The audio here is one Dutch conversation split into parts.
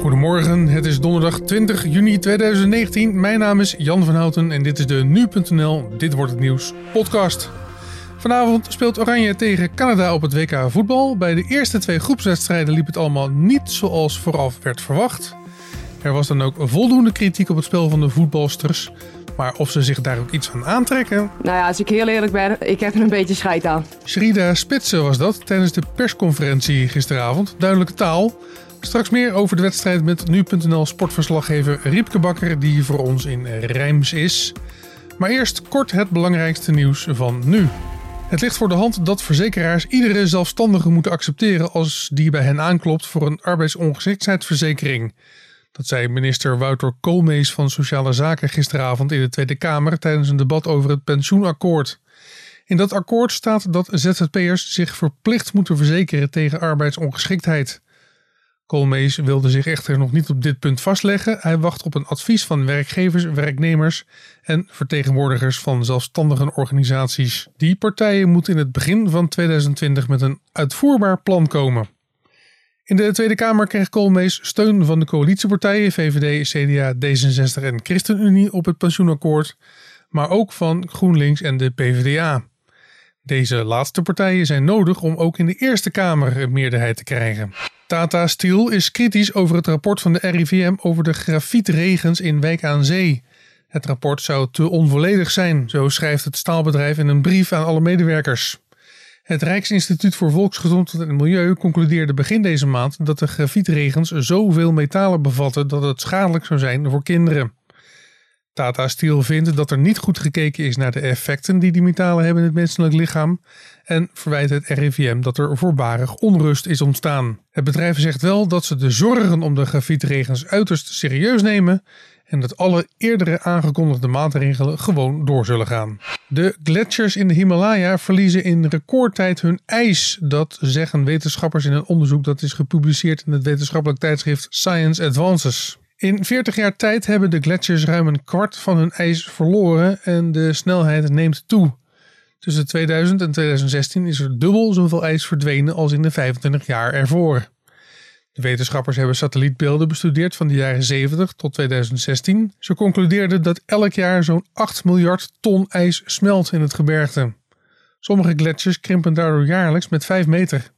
Goedemorgen, het is donderdag 20 juni 2019. Mijn naam is Jan van Houten en dit is de Nu.nl Dit Wordt Het Nieuws podcast. Vanavond speelt Oranje tegen Canada op het WK voetbal. Bij de eerste twee groepswedstrijden liep het allemaal niet zoals vooraf werd verwacht. Er was dan ook voldoende kritiek op het spel van de voetbalsters. Maar of ze zich daar ook iets van aantrekken. Nou ja, als ik heel eerlijk ben, ik heb er een beetje scheid aan. Shrida Spitsen was dat tijdens de persconferentie gisteravond. Duidelijke taal. Straks meer over de wedstrijd met nu.nl sportverslaggever Riepke Bakker, die voor ons in Rijms is. Maar eerst kort het belangrijkste nieuws van nu. Het ligt voor de hand dat verzekeraars iedere zelfstandige moeten accepteren als die bij hen aanklopt voor een arbeidsongeschiktheidsverzekering. Dat zei minister Wouter Koolmees van Sociale Zaken gisteravond in de Tweede Kamer tijdens een debat over het pensioenakkoord. In dat akkoord staat dat ZZP'ers zich verplicht moeten verzekeren tegen arbeidsongeschiktheid. Koolmees wilde zich echter nog niet op dit punt vastleggen. Hij wacht op een advies van werkgevers, werknemers en vertegenwoordigers van zelfstandige organisaties. Die partijen moeten in het begin van 2020 met een uitvoerbaar plan komen. In de Tweede Kamer kreeg Koolmees steun van de coalitiepartijen VVD, CDA, D66 en ChristenUnie op het pensioenakkoord, maar ook van GroenLinks en de PvdA. Deze laatste partijen zijn nodig om ook in de Eerste Kamer een meerderheid te krijgen. Tata Steel is kritisch over het rapport van de RIVM over de grafietregens in Wijk aan Zee. Het rapport zou te onvolledig zijn, zo schrijft het staalbedrijf in een brief aan alle medewerkers. Het Rijksinstituut voor Volksgezondheid en Milieu concludeerde begin deze maand dat de grafietregens zoveel metalen bevatten dat het schadelijk zou zijn voor kinderen. Tata Steel vindt dat er niet goed gekeken is naar de effecten die die metalen hebben in het menselijk lichaam en verwijt het RIVM dat er voorbarig onrust is ontstaan. Het bedrijf zegt wel dat ze de zorgen om de grafietregens uiterst serieus nemen en dat alle eerdere aangekondigde maatregelen gewoon door zullen gaan. De gletsjers in de Himalaya verliezen in recordtijd hun ijs. Dat zeggen wetenschappers in een onderzoek dat is gepubliceerd in het wetenschappelijk tijdschrift Science Advances. In 40 jaar tijd hebben de gletsjers ruim een kwart van hun ijs verloren en de snelheid neemt toe. Tussen 2000 en 2016 is er dubbel zoveel ijs verdwenen als in de 25 jaar ervoor. De wetenschappers hebben satellietbeelden bestudeerd van de jaren 70 tot 2016. Ze concludeerden dat elk jaar zo'n 8 miljard ton ijs smelt in het gebergte. Sommige gletsjers krimpen daardoor jaarlijks met 5 meter.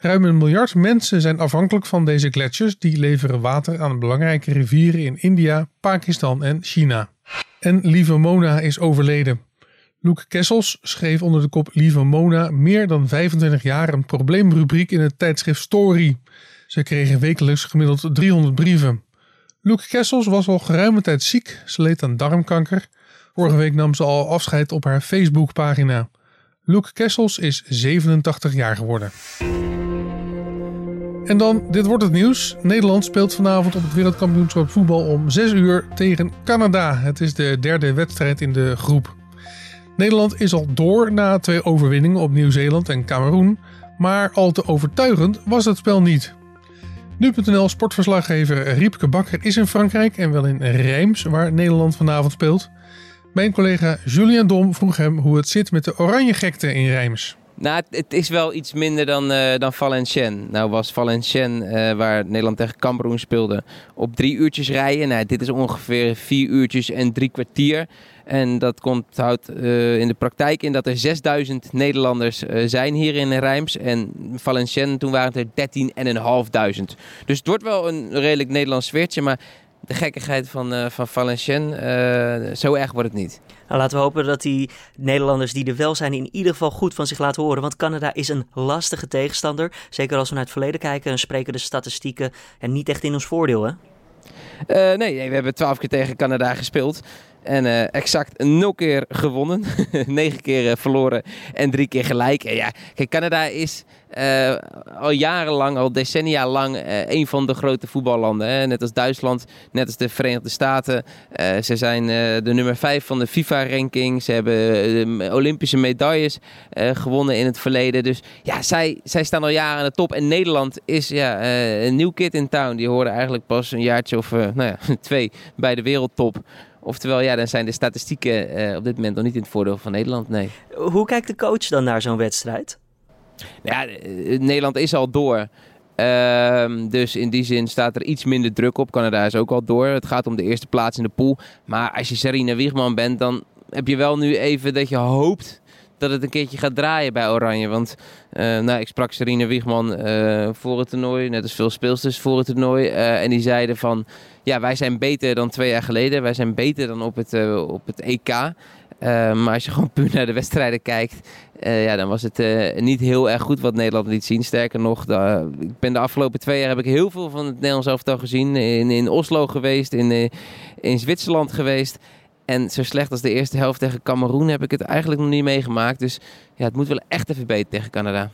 Ruim een miljard mensen zijn afhankelijk van deze gletsjers, die leveren water aan belangrijke rivieren in India, Pakistan en China. En Lieve Mona is overleden. Luke Kessels schreef onder de kop Lieve Mona meer dan 25 jaar een probleemrubriek in het tijdschrift Story. Ze kregen wekelijks gemiddeld 300 brieven. Luke Kessels was al geruime tijd ziek, ze leed aan darmkanker. Vorige week nam ze al afscheid op haar Facebookpagina. Luke Kessels is 87 jaar geworden. En dan, dit wordt het nieuws. Nederland speelt vanavond op het wereldkampioenschap voetbal om 6 uur tegen Canada. Het is de derde wedstrijd in de groep. Nederland is al door na twee overwinningen op Nieuw-Zeeland en Cameroen. Maar al te overtuigend was het spel niet. Nu.nl sportverslaggever Riepke Bakker is in Frankrijk en wel in Reims, waar Nederland vanavond speelt. Mijn collega Julien Dom vroeg hem hoe het zit met de oranje gekte in Reims. Nou, het is wel iets minder dan, uh, dan Valenciennes. Nou was Valenciennes, uh, waar Nederland tegen Cameroen speelde, op drie uurtjes rijden. Nou, dit is ongeveer vier uurtjes en drie kwartier. En dat komt, houdt uh, in de praktijk in dat er 6000 Nederlanders zijn hier in Rijms. En Valenciennes, toen waren het er 13.500. Dus het wordt wel een redelijk Nederlands sfeertje, maar de gekkigheid van, uh, van Valenciennes, uh, zo erg wordt het niet. Nou, laten we hopen dat die Nederlanders die er wel zijn in ieder geval goed van zich laten horen. Want Canada is een lastige tegenstander. Zeker als we naar het verleden kijken, dan spreken de statistieken en niet echt in ons voordeel, hè? Uh, nee, nee, we hebben twaalf keer tegen Canada gespeeld. En uh, exact nul keer gewonnen. Negen keer uh, verloren en drie keer gelijk. En ja, Canada is uh, al jarenlang, al decennia lang, een van de grote voetballanden. Hè? Net als Duitsland, net als de Verenigde Staten. ze zijn de nummer vijf van de FIFA-ranking. Ze hebben Olympische medailles gewonnen in het verleden. Dus ja, zij, zij staan al jaren aan de top. En Nederland is ja, een nieuw kid in town. Die horen eigenlijk pas een jaartje of nou ja, twee bij de wereldtop. Oftewel, ja, dan zijn de statistieken uh, op dit moment nog niet in het voordeel van Nederland, nee. Hoe kijkt de coach dan naar zo'n wedstrijd? Ja, Nederland is al door. Ehm, dus in die zin staat er iets minder druk op. Canada is ook al door. Het gaat om de eerste plaats in de pool. Maar als je Sarina Wiegman bent, dan heb je wel nu even dat je hoopt dat het een keertje gaat draaien bij Oranje. Want uh, nou, ik sprak Serena Wiegman uh, voor het toernooi, net als veel speelsters voor het toernooi. Uh, en die zeiden van, ja, wij zijn beter dan twee jaar geleden. Wij zijn beter dan op het, op het EK. maar als je gewoon puur naar de wedstrijden kijkt, ja, dan was het niet heel erg goed wat Nederland liet zien. Sterker nog, de, ik ben de afgelopen twee jaar heb ik heel veel van het Nederlands elftal gezien. In, in Oslo geweest, in, in Zwitserland geweest. En zo slecht als de eerste helft tegen Cameroen heb ik het eigenlijk nog niet meegemaakt. Dus ja, het moet wel echt even beter tegen Canada.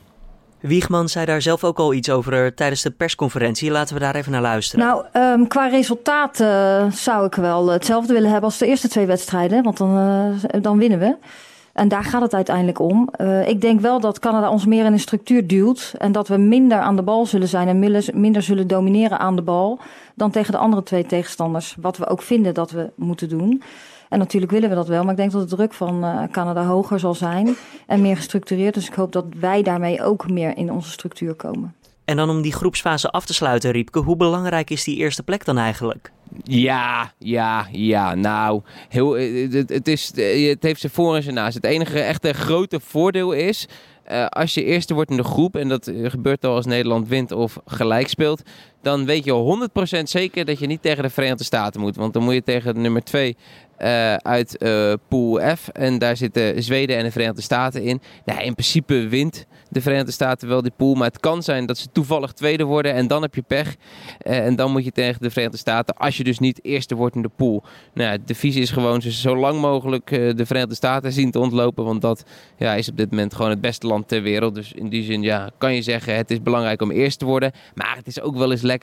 Wiegman zei daar zelf ook al iets over tijdens de persconferentie. Laten we daar even naar luisteren. Nou, um, qua resultaat uh, zou ik wel hetzelfde willen hebben als de eerste twee wedstrijden. Want dan, uh, dan winnen we. En daar gaat het uiteindelijk om. Uh, ik denk wel dat Canada ons meer in een structuur duwt. En dat we minder aan de bal zullen zijn en minder zullen domineren aan de bal. Dan tegen de andere twee tegenstanders. Wat we ook vinden dat we moeten doen. En natuurlijk willen we dat wel, maar ik denk dat de druk van uh, Canada hoger zal zijn en meer gestructureerd. Dus ik hoop dat wij daarmee ook meer in onze structuur komen. En dan om die groepsfase af te sluiten, Riepke, hoe belangrijk is die eerste plek dan eigenlijk? Ja, ja, ja. Nou, heel, eh, het, het, is, eh, het heeft zijn voor en zijn naast. Het enige echte grote voordeel is uh, als je eerste wordt in de groep, en dat gebeurt al als Nederland wint of gelijk speelt, dan weet je 100% zeker dat je niet tegen de Verenigde Staten moet. Want dan moet je tegen nummer 2 uh, uit uh, Pool F. En daar zitten Zweden en de Verenigde Staten in. Nou, in principe wint de Verenigde Staten wel die pool. Maar het kan zijn dat ze toevallig tweede worden. En dan heb je pech. Uh, en dan moet je tegen de Verenigde Staten. Als je dus niet eerste wordt in de pool. Nou, de visie is gewoon zo lang mogelijk de Verenigde Staten zien te ontlopen. Want dat ja, is op dit moment gewoon het beste land ter wereld. Dus in die zin ja, kan je zeggen het is belangrijk om eerst te worden. Maar het is ook wel eens lekker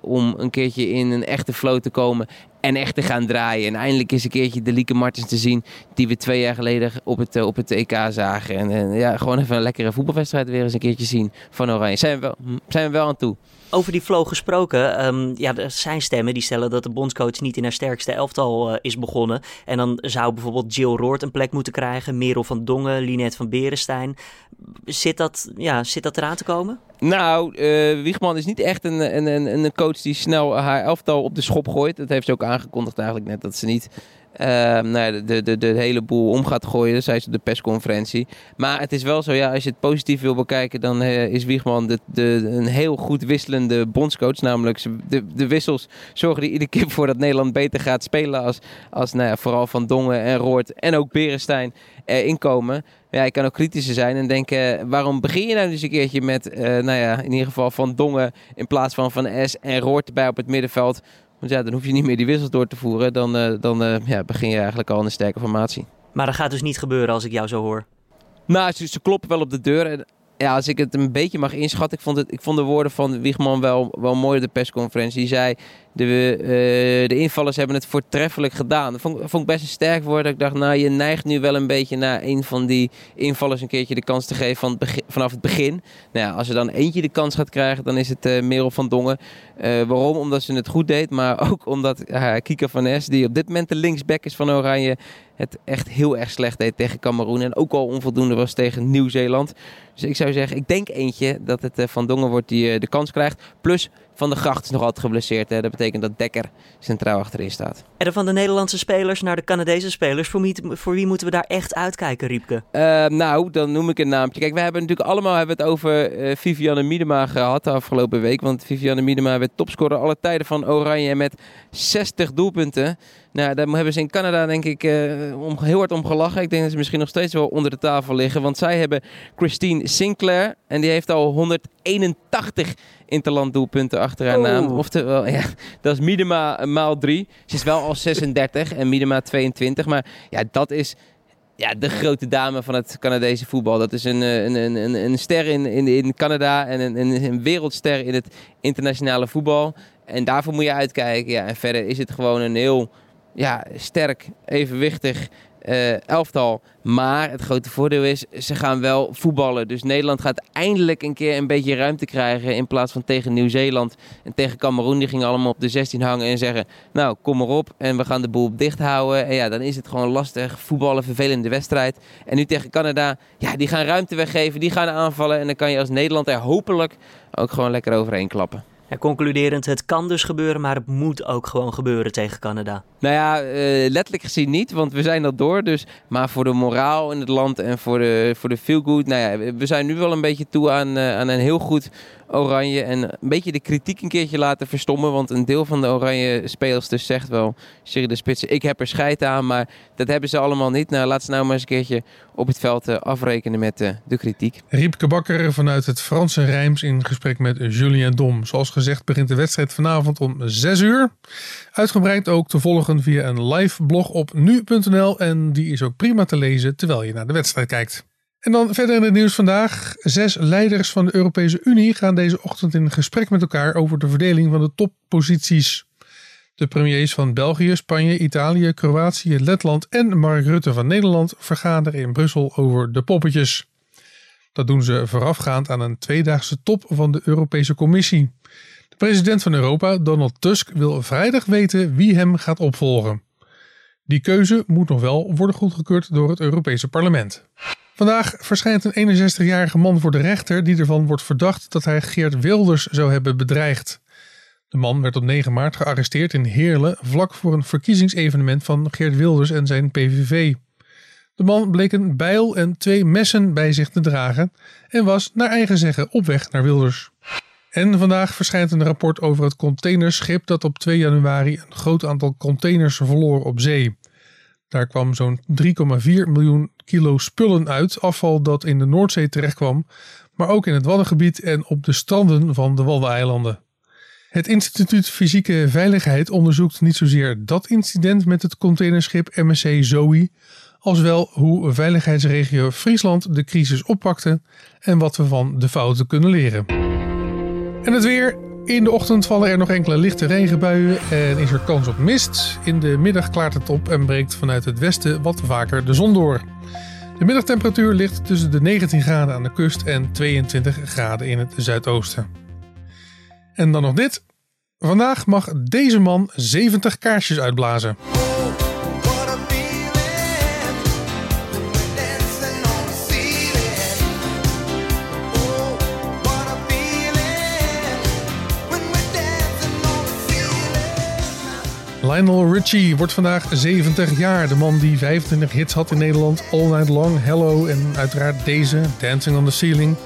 om een keertje in een echte flow te komen en echt te gaan draaien. En eindelijk eens een keertje de Lieke Martens te zien die we twee jaar geleden op het, op het EK zagen. En, en ja, gewoon even een lekkere voetbalwedstrijd weer eens een keertje zien van Oranje. Zijn we wel, zijn we wel aan toe. Over die flow gesproken, um, ja, er zijn stemmen die stellen dat de bondscoach niet in haar sterkste elftal uh, is begonnen. En dan zou bijvoorbeeld Jill Roord een plek moeten krijgen, Merel van Dongen, Linette van Berenstein. Zit dat, ja, zit dat eraan te komen? Nou, uh, Wiegman is niet echt een, een, een, een coach die snel haar elftal op de schop gooit. Dat heeft ze ook aangekondigd eigenlijk net, dat ze niet uh, nou, de, de, de, hele boel om gaat gooien. Zei ze op de persconferentie. Maar het is wel zo, ja, als je het positief wil bekijken, dan uh, is Wiegman de, een heel goed wisselende bondscoach. Namelijk, de, de wissels zorgen er iedere keer voor dat Nederland beter gaat spelen. Als, als nou ja, vooral Van Dongen en Roort en ook Berenstein erin komen. Ja, je kan ook kritischer zijn en denken, waarom begin je nou eens een keertje met, uh, nou ja, in ieder geval Van Dongen in plaats van Van S en Roort erbij op het middenveld. Want ja, dan hoef je niet meer die wissels door te voeren. Dan, uh, dan uh, ja, begin je eigenlijk al in een sterke formatie. Maar dat gaat dus niet gebeuren als ik jou zo hoor. Nou, ze, ze kloppen wel op de deur. En ja, als ik het een beetje mag inschatten, ik vond, het, ik vond de woorden van Wiegman wel, wel mooi op de persconferentie. Die zei, de, uh, de invallers hebben het voortreffelijk gedaan. Dat vond, vond ik best een sterk woord. Ik dacht, nou, je neigt nu wel een beetje naar een van die invallers een keertje de kans te geven van vanaf het begin. Nou ja, als er dan eentje de kans gaat krijgen, dan is het uh, Merel van Dongen. Uh, waarom? Omdat ze het goed deed, maar ook omdat Kika van Es, die op dit moment de linksback is van Oranje, het echt heel erg slecht deed tegen Cameroen. En ook al onvoldoende was tegen Nieuw-Zeeland. Dus ik zou zeggen, ik denk eentje dat het Van Dongen wordt die de kans krijgt. Plus van de Gracht is nog altijd geblesseerd. Hè? Dat betekent dat Dekker centraal achterin staat. En van de Nederlandse spelers naar de Canadese spelers. Voor wie, voor wie moeten we daar echt uitkijken, Riepke? Uh, nou, dan noem ik een naampje. Kijk, we hebben natuurlijk allemaal hebben het over uh, Vivianne Miedema gehad de afgelopen week. Want Vivianne Miedema werd topscorer alle tijden van Oranje met 60 doelpunten. Nou, daar hebben ze in Canada denk ik uh, om, heel hard om gelachen. Ik denk dat ze misschien nog steeds wel onder de tafel liggen. Want zij hebben Christine Sinclair. En die heeft al 181 interland doelpunten achter haar naam. Oftewel, ja, dat is Miedema maal 3. Ze is wel al 36 en Miedema 22. Maar ja, dat is ja, de grote dame van het Canadese voetbal. Dat is een, een, een, een ster in, in, in Canada en een, een wereldster in het internationale voetbal. En daarvoor moet je uitkijken. Ja, en verder is het gewoon een heel ja, sterk, evenwichtig eh, elftal. Maar het grote voordeel is, ze gaan wel voetballen. Dus Nederland gaat eindelijk een keer een beetje ruimte krijgen. In plaats van tegen Nieuw-Zeeland en tegen Cameroen. Die gingen allemaal op de 16 hangen en zeggen... Nou, kom maar op en we gaan de boel dicht houden. En ja, dan is het gewoon lastig. Voetballen, vervelende wedstrijd. En nu tegen Canada, ja, die gaan ruimte weggeven. Die gaan aanvallen. En dan kan je als Nederland er hopelijk ook gewoon lekker overheen klappen. Ja, concluderend, het kan dus gebeuren, maar het moet ook gewoon gebeuren tegen Canada. Nou ja, uh, letterlijk gezien niet, want we zijn dat door. Dus, maar voor de moraal in het land en voor de, voor de feel good. Nou ja, we zijn nu wel een beetje toe aan, uh, aan een heel goed Oranje. En een beetje de kritiek een keertje laten verstommen. Want een deel van de Oranje speelsters zegt wel, Sherry de Spitsen, ik heb er scheid aan. Maar dat hebben ze allemaal niet. Nou, laat ze nou maar eens een keertje op het veld uh, afrekenen met uh, de kritiek. Riepke Bakker vanuit het Franse Rijms in gesprek met Julien Dom. Zoals gezegd begint de wedstrijd vanavond om 6 uur. Uitgebreid ook te volgen via een live blog op nu.nl. En die is ook prima te lezen terwijl je naar de wedstrijd kijkt. En dan verder in het nieuws vandaag. Zes leiders van de Europese Unie gaan deze ochtend in gesprek met elkaar over de verdeling van de topposities. De premiers van België, Spanje, Italië, Kroatië, Letland en Mark Rutte van Nederland vergaderen in Brussel over de poppetjes. Dat doen ze voorafgaand aan een tweedaagse top van de Europese Commissie. De president van Europa, Donald Tusk, wil vrijdag weten wie hem gaat opvolgen. Die keuze moet nog wel worden goedgekeurd door het Europese parlement. Vandaag verschijnt een 61-jarige man voor de rechter die ervan wordt verdacht dat hij Geert Wilders zou hebben bedreigd. De man werd op 9 maart gearresteerd in Heerlen vlak voor een verkiezingsevenement van Geert Wilders en zijn PVV. De man bleek een bijl en twee messen bij zich te dragen en was naar eigen zeggen op weg naar Wilders. En vandaag verschijnt een rapport over het containerschip dat op 2 januari een groot aantal containers verloor op zee. Daar kwam zo'n 3,4 miljoen kilo spullen uit, afval dat in de Noordzee terechtkwam, maar ook in het Waddengebied en op de stranden van de Waddeneilanden. Het Instituut Fysieke Veiligheid onderzoekt niet zozeer dat incident met het containerschip MSC Zoe, als wel hoe veiligheidsregio Friesland de crisis oppakte en wat we van de fouten kunnen leren. En het weer. In de ochtend vallen er nog enkele lichte regenbuien en is er kans op mist. In de middag klaart het op en breekt vanuit het westen wat vaker de zon door. De middagtemperatuur ligt tussen de 19 graden aan de kust en 22 graden in het zuidoosten. En dan nog dit. Vandaag mag deze man 70 kaarsjes uitblazen. Lionel Richie wordt vandaag 70 jaar. De man die 25 hits had in Nederland. All Night Long, Hello en uiteraard deze, Dancing on the Ceiling.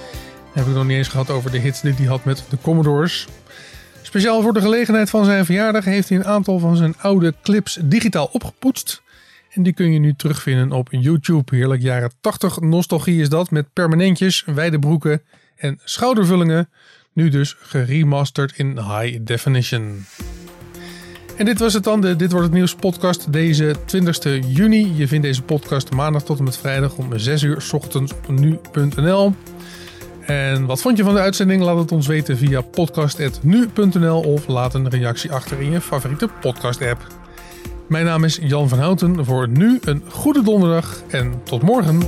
heb ik nog niet eens gehad over de hits die hij had met de Commodores. Speciaal voor de gelegenheid van zijn verjaardag heeft hij een aantal van zijn oude clips digitaal opgepoetst. En die kun je nu terugvinden op YouTube. Heerlijk jaren 80 nostalgie is dat met permanentjes, wijde broeken en schoudervullingen. Nu dus geremasterd in high definition. En dit was het dan, Dit Wordt Het Nieuws podcast deze 20 juni. Je vindt deze podcast maandag tot en met vrijdag om 6 uur ochtends op nu.nl. En wat vond je van de uitzending? Laat het ons weten via podcast.nu.nl of laat een reactie achter in je favoriete podcast app. Mijn naam is Jan van Houten. Voor nu een goede donderdag en tot morgen.